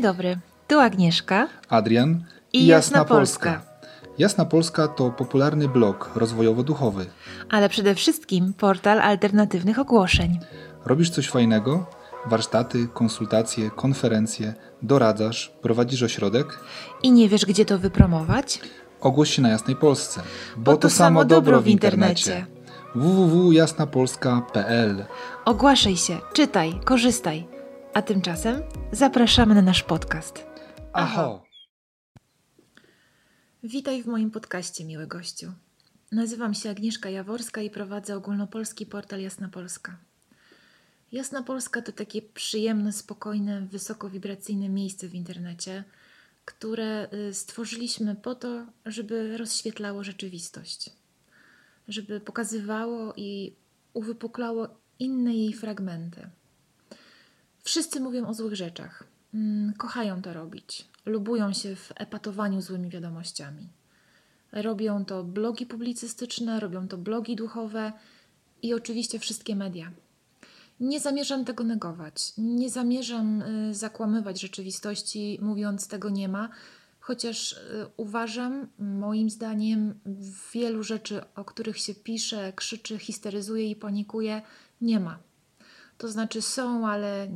Dzień dobry, tu Agnieszka Adrian i Jasna Polska. Jasna Polska to popularny blog rozwojowo-duchowy. ale przede wszystkim portal alternatywnych ogłoszeń. Robisz coś fajnego? Warsztaty, konsultacje, konferencje, doradzasz, prowadzisz ośrodek? I nie wiesz, gdzie to wypromować? Ogłoś się na Jasnej Polsce, Bo to samo dobro w internecie. www.jasnapolska.pl Ogłaszaj się, czytaj, korzystaj. A tymczasem zapraszamy na nasz podcast. Aho! Witaj w moim podcaście, miły gościu. Nazywam się Agnieszka Jaworska i prowadzę ogólnopolski portal Jasna Polska. Jasna Polska to takie przyjemne, spokojne, wysokowibracyjne miejsce w internecie, które y, stworzyliśmy po to, żeby rozświetlało rzeczywistość, żeby pokazywało i uwypuklało inne jej fragmenty. Wszyscy mówią o złych rzeczach. Mm, Kochają to robić. Lubują się w epatowaniu złymi wiadomościami. Robią to blogi publicystyczne, robią to blogi duchowe i oczywiście wszystkie media. Nie zamierzam tego negować. Nie zamierzam y, zakłamywać rzeczywistości, mówiąc tego nie ma, chociaż y, uważam, moim zdaniem, wielu rzeczy, o których się pisze, krzyczy, histeryzuje i panikuje, nie ma. To znaczy są, ale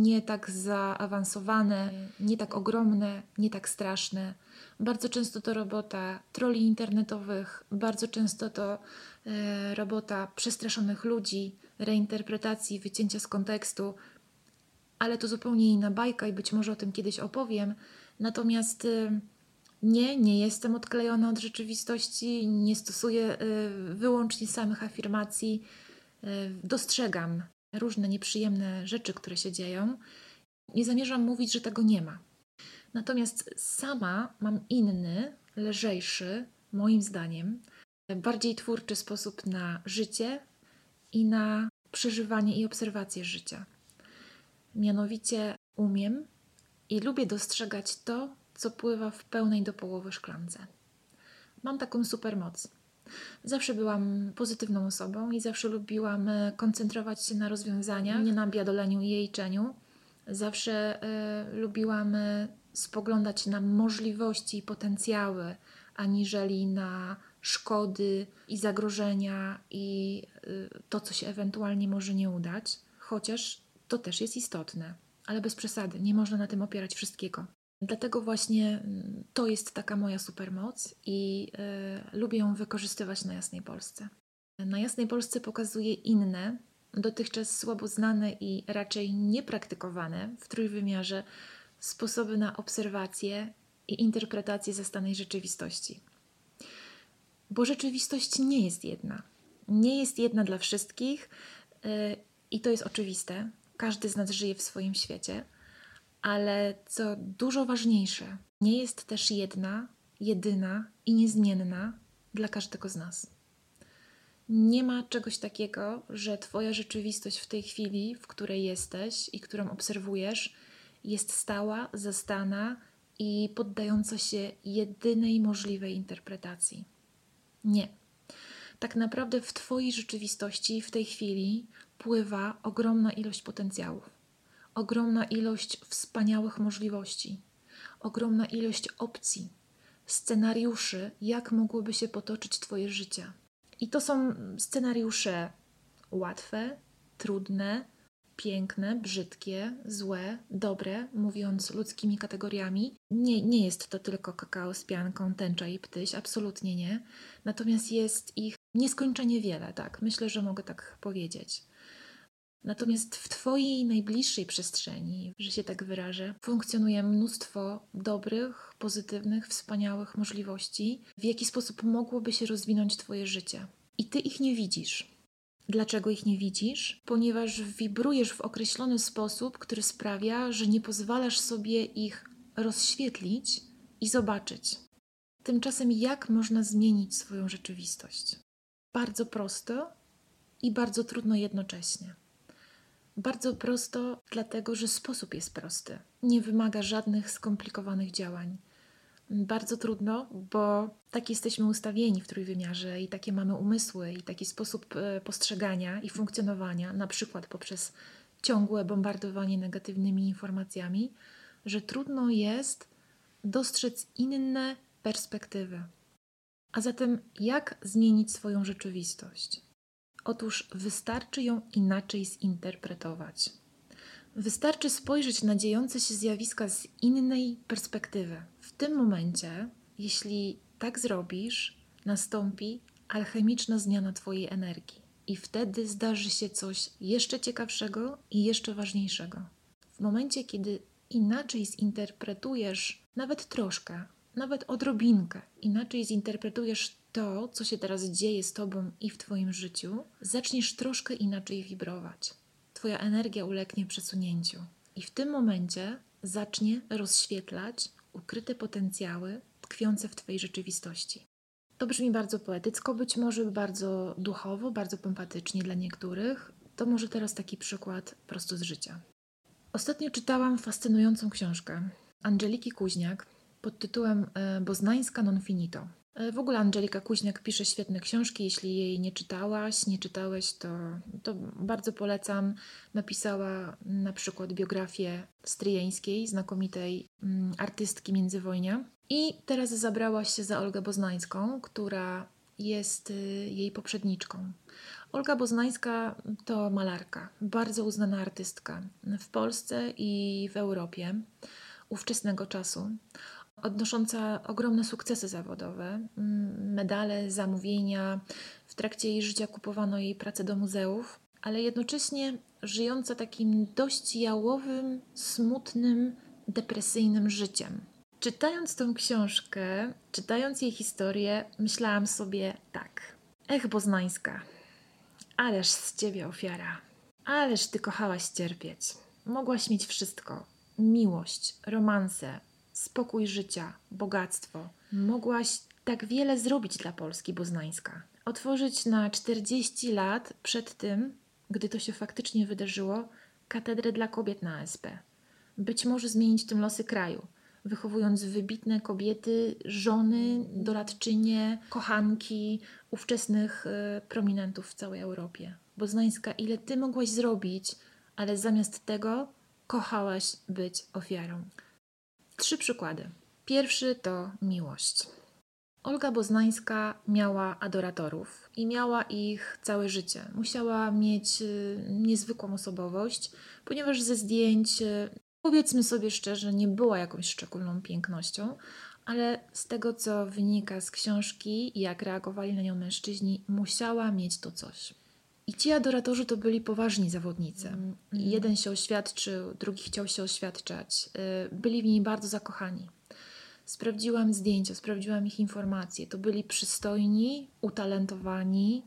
nie tak zaawansowane, nie tak ogromne, nie tak straszne. Bardzo często to robota troli internetowych, bardzo często to e, robota przestraszonych ludzi, reinterpretacji, wycięcia z kontekstu, ale to zupełnie inna bajka i być może o tym kiedyś opowiem. Natomiast e, nie, nie jestem odklejona od rzeczywistości, nie stosuję e, wyłącznie samych afirmacji. E, Dostrzegam różne nieprzyjemne rzeczy, które się dzieją. Nie zamierzam mówić, że tego nie ma. Natomiast sama mam inny, lżejszy, moim zdaniem, bardziej twórczy sposób na życie i na przeżywanie i obserwację życia. Mianowicie umiem i lubię dostrzegać to, co pływa w pełnej do połowy szklance. Mam taką supermoc. Zawsze byłam pozytywną osobą i zawsze lubiłam e, koncentrować się na rozwiązaniach, nie na biadoleniu i jejczeniu. Zawsze e, lubiłam e, spoglądać na możliwości i potencjały, aniżeli na szkody i zagrożenia i e, to, co się ewentualnie może nie udać. Chociaż to też jest istotne, ale bez przesady, nie można na tym opierać wszystkiego. Dlatego właśnie mm, to jest taka moja supermoc i y, lubię ją wykorzystywać na Jasnej Polsce. Na Jasnej Polsce pokazuję inne, dotychczas słabo znane i raczej niepraktykowane w trójwymiarze sposoby na obserwację i interpretację zastanej rzeczywistości. Bo rzeczywistość nie jest jedna. Nie jest jedna dla wszystkich y, i to jest oczywiste. Każdy z nas żyje w swoim świecie ale co dużo ważniejsze, nie jest też jedna, jedyna i niezmienna dla każdego z nas. Nie ma czegoś takiego, że Twoja rzeczywistość w tej chwili, w której jesteś i którą obserwujesz, jest stała, zastana i poddająca się jedynej możliwej interpretacji. Nie. Tak naprawdę w Twojej rzeczywistości w tej chwili pływa ogromna ilość potencjałów ogromna ilość wspaniałych możliwości, ogromna ilość opcji, scenariuszy, jak mogłoby się potoczyć Twoje życie. I to są scenariusze łatwe, trudne, piękne, brzydkie, złe, dobre, mówiąc ludzkimi kategoriami. Nie, nie jest to tylko kakao z pianką, tęcza i ptyś, absolutnie nie. Natomiast jest ich nieskończenie wiele, tak, myślę, że mogę tak powiedzieć. Natomiast w Twojej najbliższej przestrzeni, że się tak wyrażę, funkcjonuje mnóstwo dobrych, pozytywnych, wspaniałych możliwości, w jaki sposób mogłoby się rozwinąć Twoje życie. I Ty ich nie widzisz. Dlaczego ich nie widzisz? Ponieważ wibrujesz w określony sposób, który sprawia, że nie pozwalasz sobie ich rozświetlić i zobaczyć. Tymczasem, jak można zmienić swoją rzeczywistość? Bardzo prosto i bardzo trudno jednocześnie. Bardzo prosto, dlatego że sposób jest prosty. Nie wymaga żadnych skomplikowanych działań. Bardzo trudno, bo tak jesteśmy ustawieni w trójwymiarze i takie mamy umysły i taki sposób e, postrzegania i funkcjonowania, na przykład poprzez ciągłe bombardowanie negatywnymi informacjami, że trudno jest dostrzec inne perspektywy. A zatem, jak zmienić swoją rzeczywistość? Otóż wystarczy ją inaczej zinterpretować. Wystarczy spojrzeć na dziejące się zjawiska z innej perspektywy. W tym momencie, jeśli tak zrobisz, nastąpi alchemiczna zmiana Twojej energii. I wtedy zdarzy się coś jeszcze ciekawszego i jeszcze ważniejszego. W momencie, kiedy inaczej zinterpretujesz nawet troszkę, nawet odrobinkę, inaczej zinterpretujesz to, co się teraz dzieje z Tobą i w Twoim życiu, zaczniesz troszkę inaczej wibrować. Twoja energia ulegnie przesunięciu. I w tym momencie zacznie rozświetlać ukryte potencjały tkwiące w Twojej rzeczywistości. To brzmi bardzo poetycko, być może bardzo duchowo, bardzo pompatycznie dla niektórych. To może teraz taki przykład prosto z życia. Ostatnio czytałam fascynującą książkę Angeliki Kuźniak pod tytułem e, Boznańska non finito. E, w ogóle Angelika Kuźniak pisze świetne książki. Jeśli jej nie czytałaś, nie czytałeś, to, to bardzo polecam. Napisała na przykład biografię Stryjeńskiej, znakomitej mm, artystki międzywojnia. I teraz zabrała się za Olgę Boznańską, która jest y, jej poprzedniczką. Olga Boznańska to malarka, bardzo uznana artystka w Polsce i w Europie ówczesnego czasu, odnosząca ogromne sukcesy zawodowe, medale, zamówienia. W trakcie jej życia kupowano jej pracę do muzeów, ale jednocześnie żyjąca takim dość jałowym, smutnym, depresyjnym życiem. Czytając tą książkę, czytając jej historię, myślałam sobie tak. Ech, Boznańska, ależ z ciebie ofiara. Ależ ty kochałaś cierpieć. Mogłaś mieć wszystko: miłość, romanse, spokój życia, bogactwo. Mogłaś tak wiele zrobić dla Polski Boznańska. Otworzyć na 40 lat przed tym, gdy to się faktycznie wydarzyło, katedrę dla kobiet na ASP. Być może zmienić tym losy kraju wychowując wybitne kobiety, żony, doradczynie, kochanki ówczesnych y, prominentów w całej Europie. Boznańska, ile ty mogłaś zrobić, ale zamiast tego kochałaś być ofiarą. Trzy przykłady. Pierwszy to miłość. Olga Boznańska miała adoratorów i miała ich całe życie. Musiała mieć y, niezwykłą osobowość, ponieważ ze zdjęć y, powiedzmy sobie szczerze, nie była jakąś szczególną pięknością, ale z tego, co wynika z książki jak reagowali na nią mężczyźni, musiała mieć to coś. I ci adoratorzy to byli poważni zawodnicy. Mm. Jeden się oświadczył, drugi chciał się oświadczać. Y, byli w niej bardzo zakochani. Sprawdziłam zdjęcia, sprawdziłam ich informacje. To byli przystojni, utalentowani,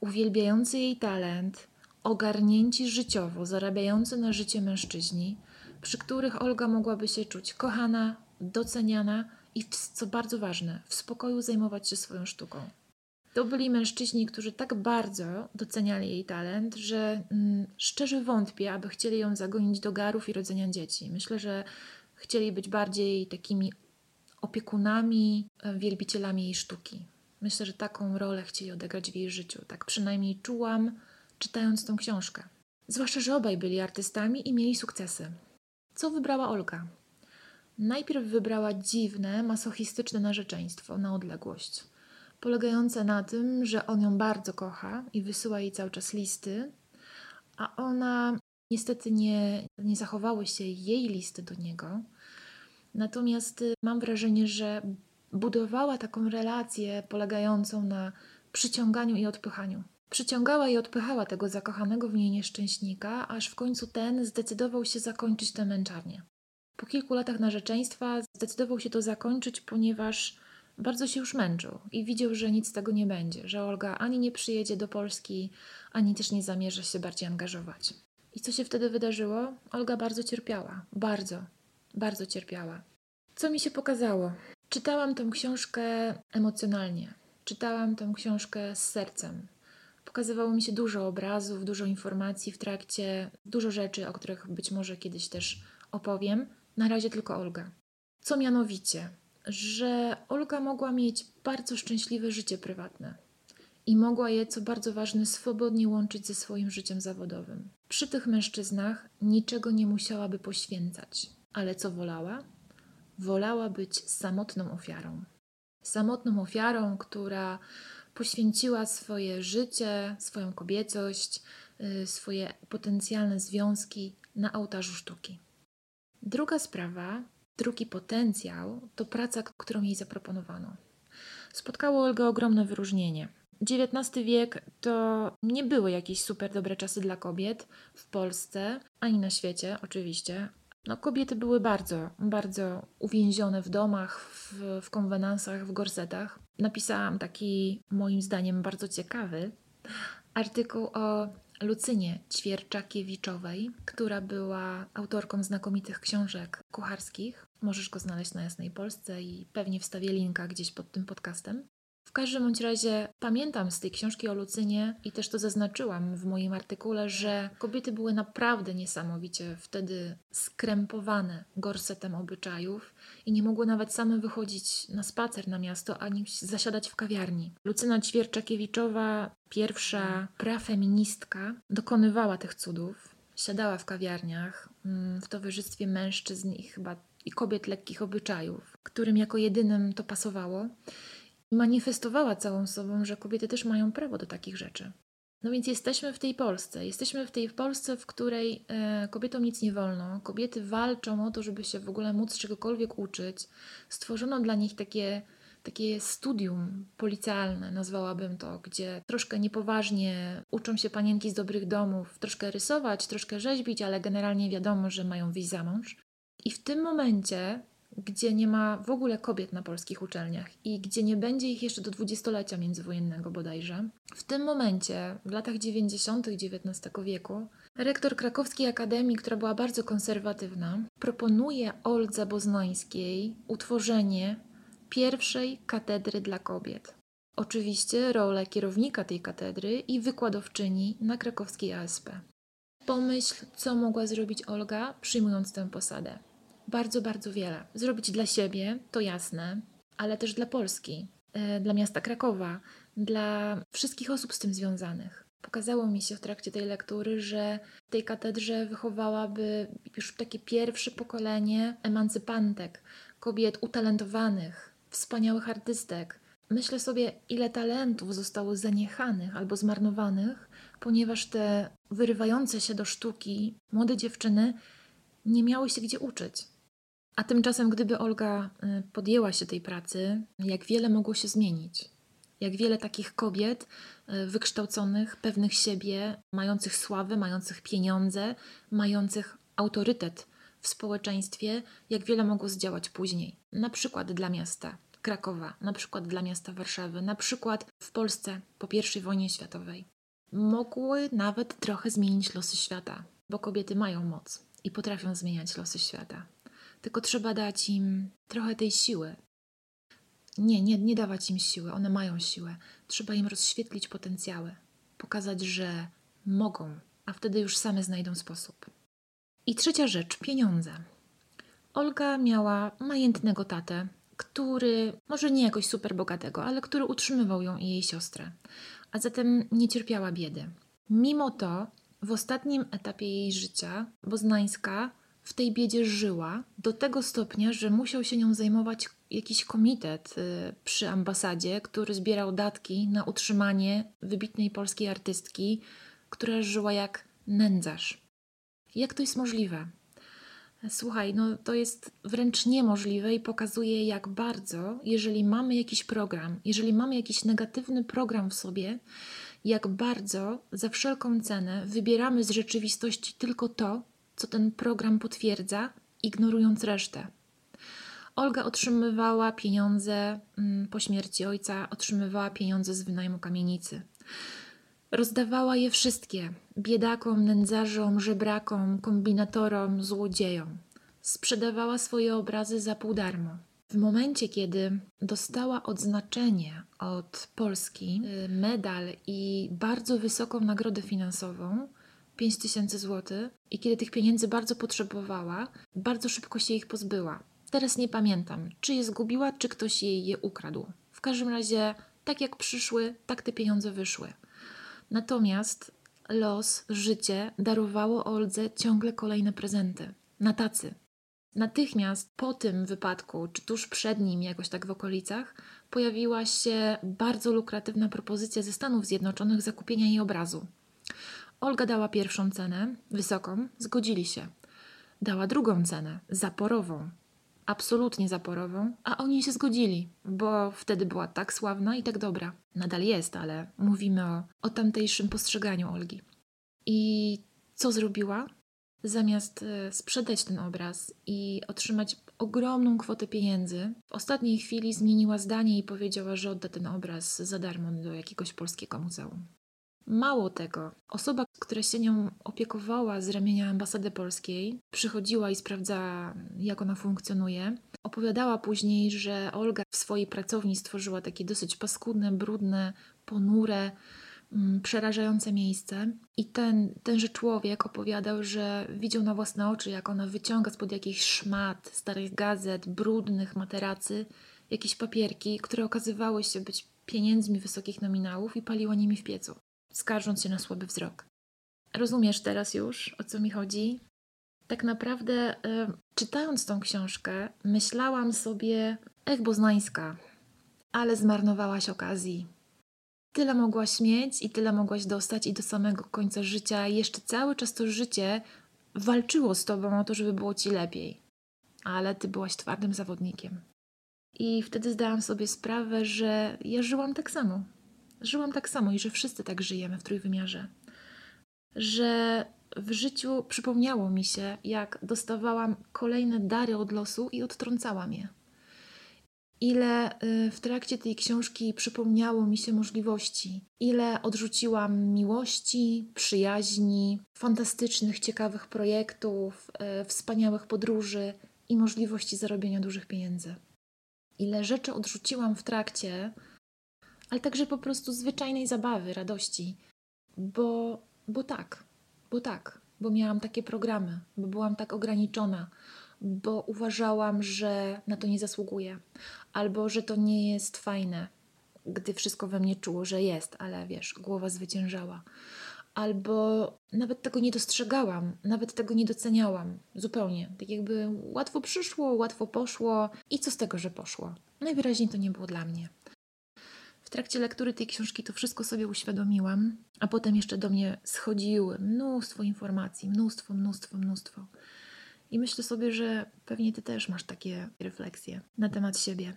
uwielbiający jej talent, ogarnięci życiowo, zarabiający na życie mężczyźni, przy których Olga mogłaby się czuć kochana, doceniana i, co bardzo ważne, w spokoju zajmować się swoją sztuką. To byli mężczyźni, którzy tak bardzo doceniali jej talent, że mm, szczerze wątpię, aby chcieli ją zagonić do garów i rodzenia dzieci. Myślę, że chcieli być bardziej takimi opiekunami, e, wielbicielami jej sztuki. Myślę, że taką rolę chcieli odegrać w jej życiu. Tak przynajmniej czułam, czytając tą książkę. Zwłaszcza, że obaj byli artystami i mieli sukcesy. Co wybrała Olga? Najpierw wybrała dziwne, masochistyczne narzeczeństwo na odległość, polegające na tym, że on ją bardzo kocha i wysyła jej cały czas listy, a ona niestety nie, nie zachowały się jej listy do niego. Natomiast y, mam wrażenie, że budowała taką relację polegającą na przyciąganiu i odpychaniu. Przyciągała i odpychała tego zakochanego w niej nieszczęśnika, aż w końcu ten zdecydował się zakończyć tę męczarnię. Po kilku latach narzeczeństwa zdecydował się to zakończyć, ponieważ bardzo się już męczył i widział, że nic z tego nie będzie, że Olga ani nie przyjedzie do Polski, ani też nie zamierza się bardziej angażować. I co się wtedy wydarzyło? Olga bardzo cierpiała, bardzo, bardzo cierpiała. Co mi się pokazało? Czytałam tę książkę emocjonalnie, czytałam tę książkę z sercem, Pokazywało mi się dużo obrazów, dużo informacji w trakcie, dużo rzeczy, o których być może kiedyś też opowiem. Na razie tylko Olga. Co mianowicie, że Olga mogła mieć bardzo szczęśliwe życie prywatne i mogła je, co bardzo ważne, swobodnie łączyć ze swoim życiem zawodowym. Przy tych mężczyznach niczego nie musiałaby poświęcać. Ale co wolała? Wolała być samotną ofiarą. Samotną ofiarą, która poświęciła swoje życie, swoją kobiecość, y, swoje potencjalne związki na ołtarzu sztuki. Druga sprawa, drugi potencjał to praca, którą jej zaproponowano. Spotkało Olgę ogromne wyróżnienie. XIX wiek to nie były jakieś super dobre czasy dla kobiet w Polsce, ani na świecie oczywiście. No, kobiety były bardzo, bardzo uwięzione w domach, w, w konwenansach, w gorsetach. Napisałam taki, moim zdaniem, bardzo ciekawy artykuł o Lucynie Ćwierczakiewiczowej, która była autorką znakomitych książek kucharskich. Możesz go znaleźć na Jasnej Polsce i pewnie wstawię linka gdzieś pod tym podcastem. Każdym bądź razie pamiętam z tej książki o Lucynie i też to zaznaczyłam w moim artykule, że kobiety były naprawdę niesamowicie wtedy skrępowane gorsetem obyczajów i nie mogły nawet same wychodzić na spacer na miasto ani zasiadać w kawiarni. Lucyna Ćwierczakiewiczowa, pierwsza prafeministka, dokonywała tych cudów. Siadała w kawiarniach mm, w towarzystwie mężczyzn i chyba i kobiet lekkich obyczajów, którym jako jedynym to pasowało manifestowała całą sobą, że kobiety też mają prawo do takich rzeczy. No więc jesteśmy w tej Polsce. Jesteśmy w tej Polsce, w której e, kobietom nic nie wolno. Kobiety walczą o to, żeby się w ogóle móc czegokolwiek uczyć. Stworzono dla nich takie, takie studium policjalne, nazwałabym to, gdzie troszkę niepoważnie uczą się panienki z dobrych domów, troszkę rysować, troszkę rzeźbić, ale generalnie wiadomo, że mają wyjść za mąż. I w tym momencie gdzie nie ma w ogóle kobiet na polskich uczelniach i gdzie nie będzie ich jeszcze do dwudziestolecia międzywojennego bodajże, w tym momencie, w latach 90. XIX wieku, rektor krakowskiej akademii, która była bardzo konserwatywna, proponuje Oldze Boznańskiej utworzenie pierwszej katedry dla kobiet. Oczywiście rolę kierownika tej katedry i wykładowczyni na krakowskiej ASP. Pomyśl, co mogła zrobić Olga, przyjmując tę posadę bardzo, bardzo wiele. Zrobić dla siebie, to jasne, ale też dla Polski, e, dla miasta Krakowa, dla wszystkich osób z tym związanych. Pokazało mi się w trakcie tej lektury, że w tej katedrze wychowałaby już takie pierwsze pokolenie emancypantek, kobiet utalentowanych, wspaniałych artystek. Myślę sobie, ile talentów zostało zaniechanych albo zmarnowanych, ponieważ te wyrywające się do sztuki młode dziewczyny nie miały się gdzie uczyć. A tymczasem, gdyby Olga y, podjęła się tej pracy, jak wiele mogło się zmienić. Jak wiele takich kobiet y, wykształconych, pewnych siebie, mających sławę, mających pieniądze, mających autorytet w społeczeństwie, jak wiele mogło zdziałać później. Na przykład dla miasta Krakowa, na przykład dla miasta Warszawy, na przykład w Polsce po I wojnie światowej. Mogły nawet trochę zmienić losy świata, bo kobiety mają moc i potrafią zmieniać losy świata tylko trzeba dać im trochę tej siły. Nie, nie, nie dawać im siły, one mają siłę. Trzeba im rozświetlić potencjały, pokazać, że mogą, a wtedy już same znajdą sposób. I trzecia rzecz pieniądze. Olga miała majętnego tatę, który, może nie jakoś super bogatego, ale który utrzymywał ją i jej siostrę, a zatem nie cierpiała biedy. Mimo to, w ostatnim etapie jej życia, Boznańska w tej biedzie żyła do tego stopnia, że musiał się nią zajmować jakiś komitet y, przy ambasadzie, który zbierał datki na utrzymanie wybitnej polskiej artystki, która żyła jak nędzarz. Jak to jest możliwe? Słuchaj, no to jest wręcz niemożliwe i pokazuje, jak bardzo, jeżeli mamy jakiś program, jeżeli mamy jakiś negatywny program w sobie, jak bardzo za wszelką cenę wybieramy z rzeczywistości tylko to, co ten program potwierdza, ignorując resztę. Olga otrzymywała pieniądze mm, po śmierci ojca, otrzymywała pieniądze z wynajmu kamienicy. Rozdawała je wszystkie biedakom, nędzarzom, żebrakom, kombinatorom, złodziejom. Sprzedawała swoje obrazy za pół darmo. W momencie, kiedy dostała odznaczenie od Polski, y, medal i bardzo wysoką nagrodę finansową, 5 tysięcy złotych i kiedy tych pieniędzy bardzo potrzebowała, bardzo szybko się ich pozbyła. Teraz nie pamiętam, czy je zgubiła, czy ktoś jej je ukradł. W każdym razie, tak jak przyszły, tak te pieniądze wyszły. Natomiast los, życie darowało Oldze ciągle kolejne prezenty na tacy. Natychmiast po tym wypadku, czy tuż przed nim, jakoś tak w okolicach, pojawiła się bardzo lukratywna propozycja ze Stanów Zjednoczonych zakupienia jej obrazu. Olga dała pierwszą cenę, wysoką, zgodzili się. Dała drugą cenę, zaporową, absolutnie zaporową, a oni się zgodzili, bo wtedy była tak sławna i tak dobra. Nadal jest, ale mówimy o, o tamtejszym postrzeganiu Olgi. I co zrobiła? Zamiast e, sprzedać ten obraz i otrzymać ogromną kwotę pieniędzy, w ostatniej chwili zmieniła zdanie i powiedziała, że odda ten obraz za darmo do jakiegoś polskiego muzeum. Mało tego, osoba, która się nią opiekowała z ramienia ambasady polskiej, przychodziła i sprawdzała, jak ona funkcjonuje. Opowiadała później, że Olga w swojej pracowni stworzyła takie dosyć paskudne, brudne, ponure, mm, przerażające miejsce. I ten, tenże człowiek opowiadał, że widział na własne oczy, jak ona wyciąga spod jakichś szmat, starych gazet, brudnych materacy, jakieś papierki, które okazywały się być pieniędzmi wysokich nominałów i paliła nimi w piecu skarżąc się na słaby wzrok. Rozumiesz teraz już, o co mi chodzi? Tak naprawdę, y, czytając tą książkę, myślałam sobie, ech, Boznańska, ale zmarnowałaś okazji. Tyle mogłaś mieć i tyle mogłaś dostać, i do samego końca życia, jeszcze cały czas to życie walczyło z tobą o to, żeby było ci lepiej. Ale ty byłaś twardym zawodnikiem. I wtedy zdałam sobie sprawę, że ja żyłam tak samo żyłam tak samo i że wszyscy tak żyjemy w trójwymiarze. Że w życiu przypomniało mi się, jak dostawałam kolejne dary od losu i odtrącałam je. Ile y, w trakcie tej książki przypomniało mi się możliwości, ile odrzuciłam miłości, przyjaźni, fantastycznych, ciekawych projektów, y, wspaniałych podróży i możliwości zarobienia dużych pieniędzy. Ile rzeczy odrzuciłam w trakcie, ale także po prostu zwyczajnej zabawy, radości. Bo, bo tak, bo tak, bo miałam takie programy, bo byłam tak ograniczona, bo uważałam, że na to nie zasługuję, albo że to nie jest fajne, gdy wszystko we mnie czuło, że jest, ale wiesz, głowa zwyciężała. Albo nawet tego nie dostrzegałam, nawet tego nie doceniałam zupełnie. Tak jakby łatwo przyszło, łatwo poszło i co z tego, że poszło? Najwyraźniej to nie było dla mnie. W trakcie lektury tej książki to wszystko sobie uświadomiłam, a potem jeszcze do mnie schodziły mnóstwo informacji, mnóstwo, mnóstwo, mnóstwo. I myślę sobie, że pewnie ty też masz takie refleksje na temat siebie.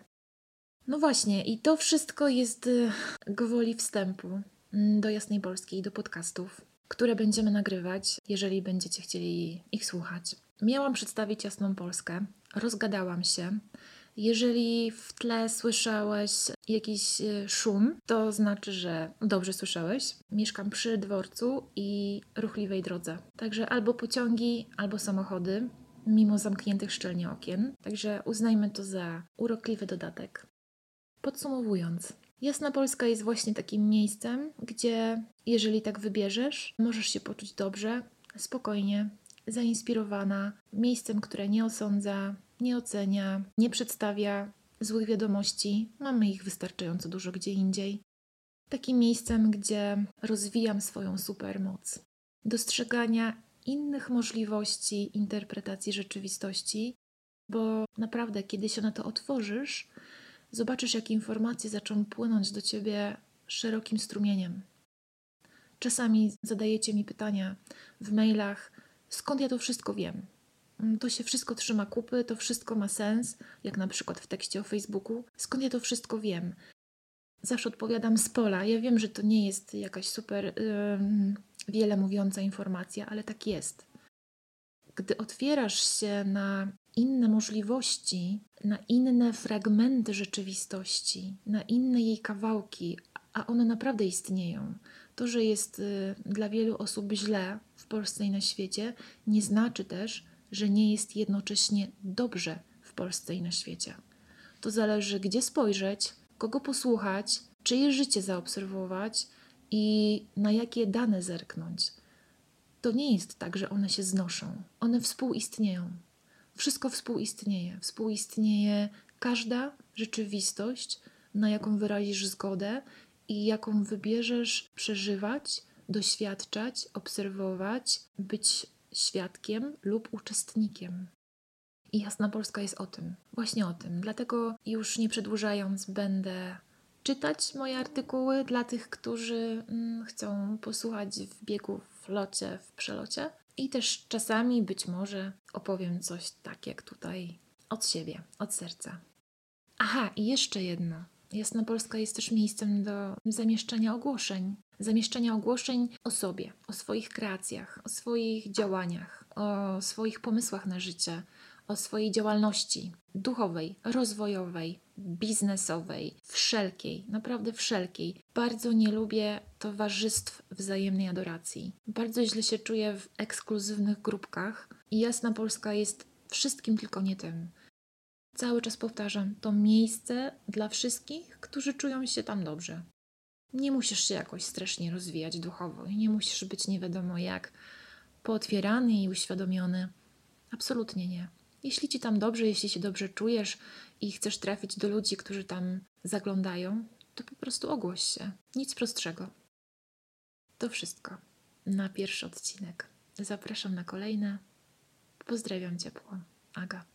No właśnie, i to wszystko jest y, gwoli wstępu mm, do Jasnej Polskiej, do podcastów, które będziemy nagrywać, jeżeli będziecie chcieli ich słuchać. Miałam przedstawić Jasną Polskę, rozgadałam się, jeżeli w tle słyszałeś jakiś e, szum, to znaczy, że dobrze słyszałeś. Mieszkam przy dworcu i ruchliwej drodze. Także albo pociągi, albo samochody, mimo zamkniętych szczelnie okien. Także uznajmy to za urokliwy dodatek. Podsumowując, Jasna Polska jest właśnie takim miejscem, gdzie jeżeli tak wybierzesz, możesz się poczuć dobrze, spokojnie, zainspirowana, miejscem, które nie osądza, nie ocenia, nie przedstawia złych wiadomości. Mamy ich wystarczająco dużo gdzie indziej. Takim miejscem, gdzie rozwijam swoją supermoc dostrzegania innych możliwości interpretacji rzeczywistości, bo naprawdę, kiedy się na to otworzysz, zobaczysz, jak informacje zaczną płynąć do ciebie szerokim strumieniem. Czasami zadajecie mi pytania w mailach, skąd ja to wszystko wiem? Mm, to się wszystko trzyma kupy, to wszystko ma sens, jak na przykład w tekście o Facebooku. Skąd ja to wszystko wiem? Zawsze odpowiadam z pola. Ja wiem, że to nie jest jakaś super yy, wiele mówiąca informacja, ale tak jest. Gdy otwierasz się na inne możliwości, na inne fragmenty rzeczywistości, na inne jej kawałki, a one naprawdę istnieją. To, że jest y, dla wielu osób źle w Polsce i na świecie, nie znaczy też, że nie jest jednocześnie dobrze w Polsce i na świecie. To zależy, gdzie spojrzeć, kogo posłuchać, czyje życie zaobserwować i na jakie dane zerknąć. To nie jest tak, że one się znoszą. One współistnieją. Wszystko współistnieje. Współistnieje każda rzeczywistość, na jaką wyrazisz zgodę i jaką wybierzesz przeżywać, doświadczać, obserwować, być świadkiem lub uczestnikiem. I Jasna Polska jest o tym, właśnie o tym. Dlatego już nie przedłużając, będę czytać moje artykuły dla tych, którzy mm, chcą posłuchać w biegu, w locie, w przelocie. I też czasami być może opowiem coś tak jak tutaj od siebie, od serca. Aha, i jeszcze jedno. Jasna Polska jest też miejscem do zamieszczania ogłoszeń. Zamieszczania ogłoszeń o sobie, o swoich kreacjach, o swoich działaniach, o swoich pomysłach na życie, o swojej działalności duchowej, rozwojowej, biznesowej, wszelkiej, naprawdę wszelkiej. Bardzo nie lubię towarzystw wzajemnej adoracji. Bardzo źle się czuję w ekskluzywnych grupkach i Jasna Polska jest wszystkim, tylko nie tym. Cały czas powtarzam, to miejsce dla wszystkich, którzy czują się tam dobrze. Nie musisz się jakoś strasznie rozwijać duchowo nie musisz być nie wiadomo jak pootwierany i uświadomiony. Absolutnie nie. Jeśli ci tam dobrze, jeśli się dobrze czujesz i chcesz trafić do ludzi, którzy tam zaglądają, to po prostu ogłoś się. Nic prostszego. To wszystko na pierwszy odcinek. Zapraszam na kolejne. Pozdrawiam ciepło. Aga.